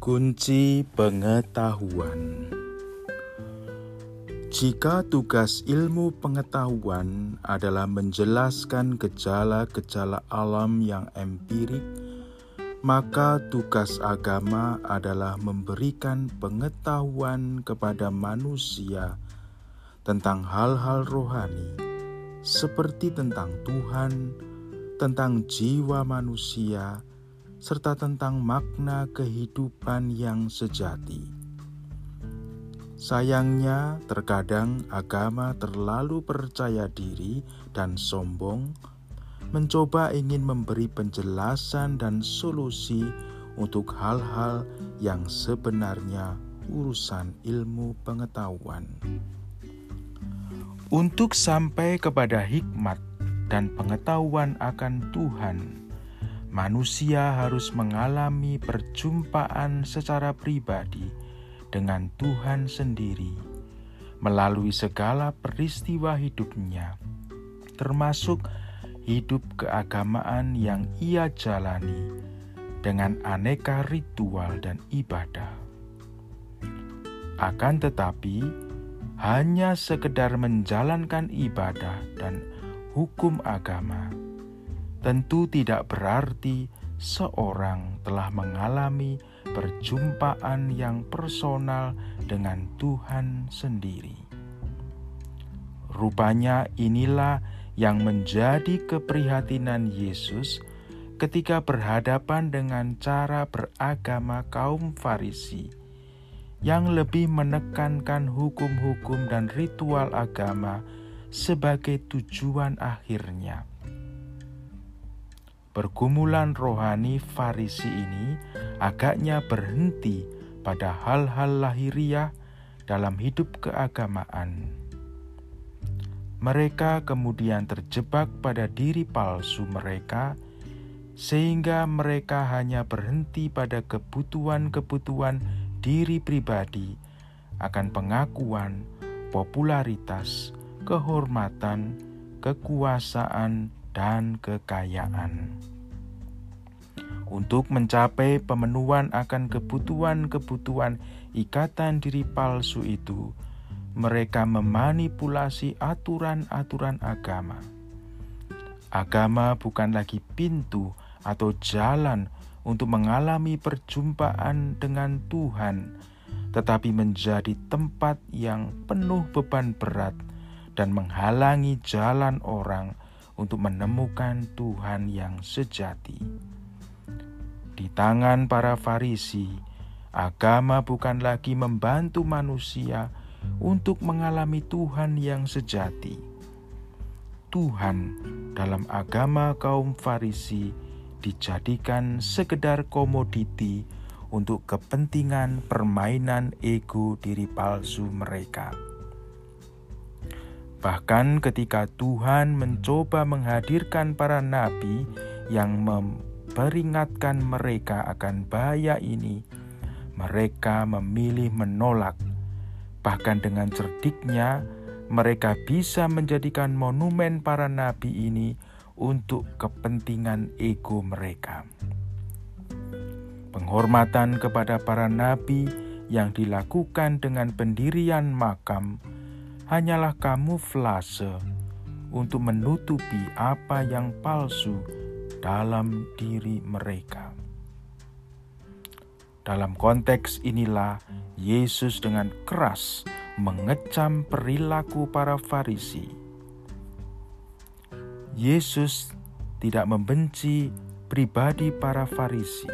Kunci pengetahuan. Jika tugas ilmu pengetahuan adalah menjelaskan gejala-gejala alam yang empirik, maka tugas agama adalah memberikan pengetahuan kepada manusia tentang hal-hal rohani, seperti tentang Tuhan, tentang jiwa manusia, serta tentang makna kehidupan yang sejati. Sayangnya, terkadang agama terlalu percaya diri dan sombong, mencoba ingin memberi penjelasan dan solusi untuk hal-hal yang sebenarnya urusan ilmu pengetahuan. Untuk sampai kepada hikmat dan pengetahuan akan Tuhan, manusia harus mengalami perjumpaan secara pribadi dengan Tuhan sendiri melalui segala peristiwa hidupnya, termasuk hidup keagamaan yang ia jalani dengan aneka ritual dan ibadah. Akan tetapi, hanya sekedar menjalankan ibadah dan hukum agama tentu tidak berarti seorang telah mengalami perjumpaan yang personal dengan Tuhan sendiri. Rupanya inilah yang menjadi keprihatinan Yesus ketika berhadapan dengan cara beragama kaum Farisi yang lebih menekankan hukum-hukum dan ritual agama sebagai tujuan akhirnya Pergumulan rohani Farisi ini agaknya berhenti pada hal-hal lahiriah dalam hidup keagamaan. Mereka kemudian terjebak pada diri palsu mereka, sehingga mereka hanya berhenti pada kebutuhan-kebutuhan diri pribadi akan pengakuan, popularitas, kehormatan, kekuasaan, dan kekayaan. Untuk mencapai pemenuhan akan kebutuhan-kebutuhan ikatan diri palsu itu, mereka memanipulasi aturan-aturan agama. Agama bukan lagi pintu atau jalan untuk mengalami perjumpaan dengan Tuhan, tetapi menjadi tempat yang penuh beban berat dan menghalangi jalan orang untuk menemukan Tuhan yang sejati. Di tangan para Farisi, agama bukan lagi membantu manusia untuk mengalami Tuhan yang sejati. Tuhan dalam agama kaum Farisi dijadikan sekedar komoditi untuk kepentingan permainan ego diri palsu mereka. Bahkan ketika Tuhan mencoba menghadirkan para nabi yang memperingatkan mereka akan bahaya ini, mereka memilih menolak. Bahkan dengan cerdiknya, mereka bisa menjadikan monumen para nabi ini untuk kepentingan ego mereka. Penghormatan kepada para nabi yang dilakukan dengan pendirian makam hanyalah kamuflase untuk menutupi apa yang palsu dalam diri mereka. Dalam konteks inilah Yesus dengan keras mengecam perilaku para Farisi. Yesus tidak membenci pribadi para Farisi,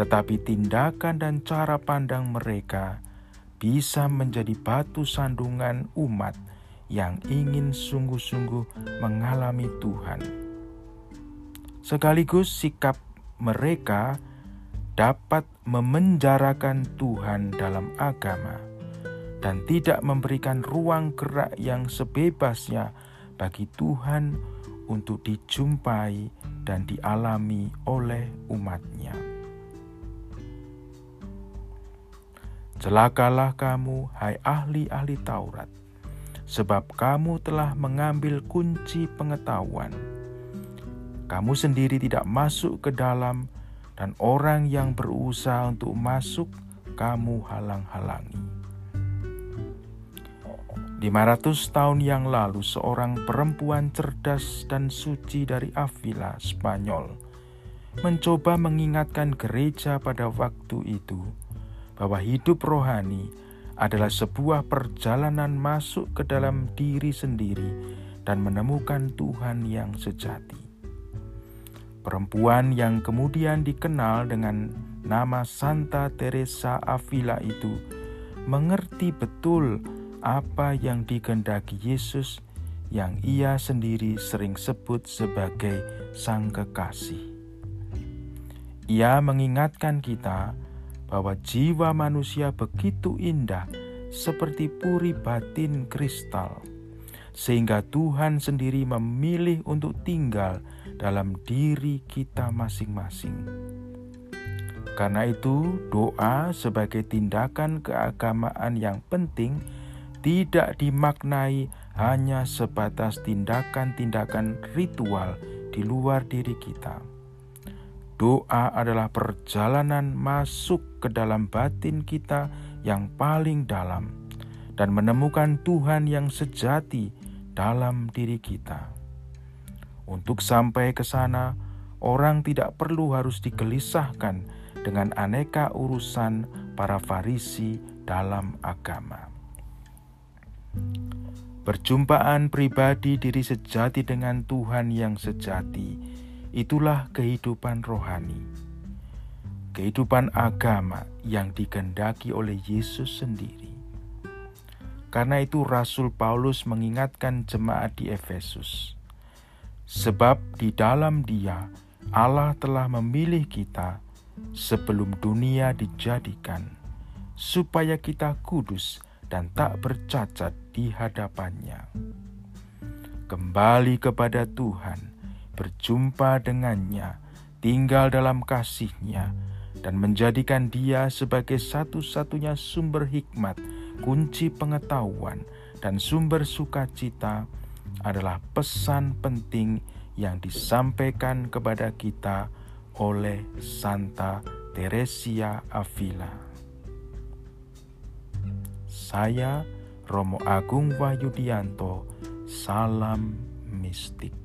tetapi tindakan dan cara pandang mereka bisa menjadi batu sandungan umat yang ingin sungguh-sungguh mengalami Tuhan. Sekaligus sikap mereka dapat memenjarakan Tuhan dalam agama dan tidak memberikan ruang gerak yang sebebasnya bagi Tuhan untuk dijumpai dan dialami oleh umatnya. Celakalah kamu, hai ahli-ahli Taurat, sebab kamu telah mengambil kunci pengetahuan. Kamu sendiri tidak masuk ke dalam, dan orang yang berusaha untuk masuk kamu halang-halangi. 500 tahun yang lalu seorang perempuan cerdas dan suci dari Avila, Spanyol, mencoba mengingatkan gereja pada waktu itu bahwa hidup rohani adalah sebuah perjalanan masuk ke dalam diri sendiri dan menemukan Tuhan yang sejati. Perempuan yang kemudian dikenal dengan nama Santa Teresa Avila itu mengerti betul apa yang dikehendaki Yesus yang ia sendiri sering sebut sebagai Sang Kekasih. Ia mengingatkan kita bahwa jiwa manusia begitu indah seperti puri batin kristal, sehingga Tuhan sendiri memilih untuk tinggal dalam diri kita masing-masing. Karena itu, doa sebagai tindakan keagamaan yang penting tidak dimaknai hanya sebatas tindakan-tindakan ritual di luar diri kita Doa adalah perjalanan masuk ke dalam batin kita yang paling dalam dan menemukan Tuhan yang sejati dalam diri kita. Untuk sampai ke sana, orang tidak perlu harus digelisahkan dengan aneka urusan para Farisi dalam agama. Perjumpaan pribadi diri sejati dengan Tuhan yang sejati Itulah kehidupan rohani, kehidupan agama yang dikendaki oleh Yesus sendiri. Karena itu, Rasul Paulus mengingatkan jemaat di Efesus, sebab di dalam Dia Allah telah memilih kita sebelum dunia dijadikan, supaya kita kudus dan tak bercacat di hadapannya. Kembali kepada Tuhan berjumpa dengannya, tinggal dalam kasihnya, dan menjadikan dia sebagai satu-satunya sumber hikmat, kunci pengetahuan, dan sumber sukacita adalah pesan penting yang disampaikan kepada kita oleh Santa Teresia Avila. Saya Romo Agung Wahyudianto, salam mistik.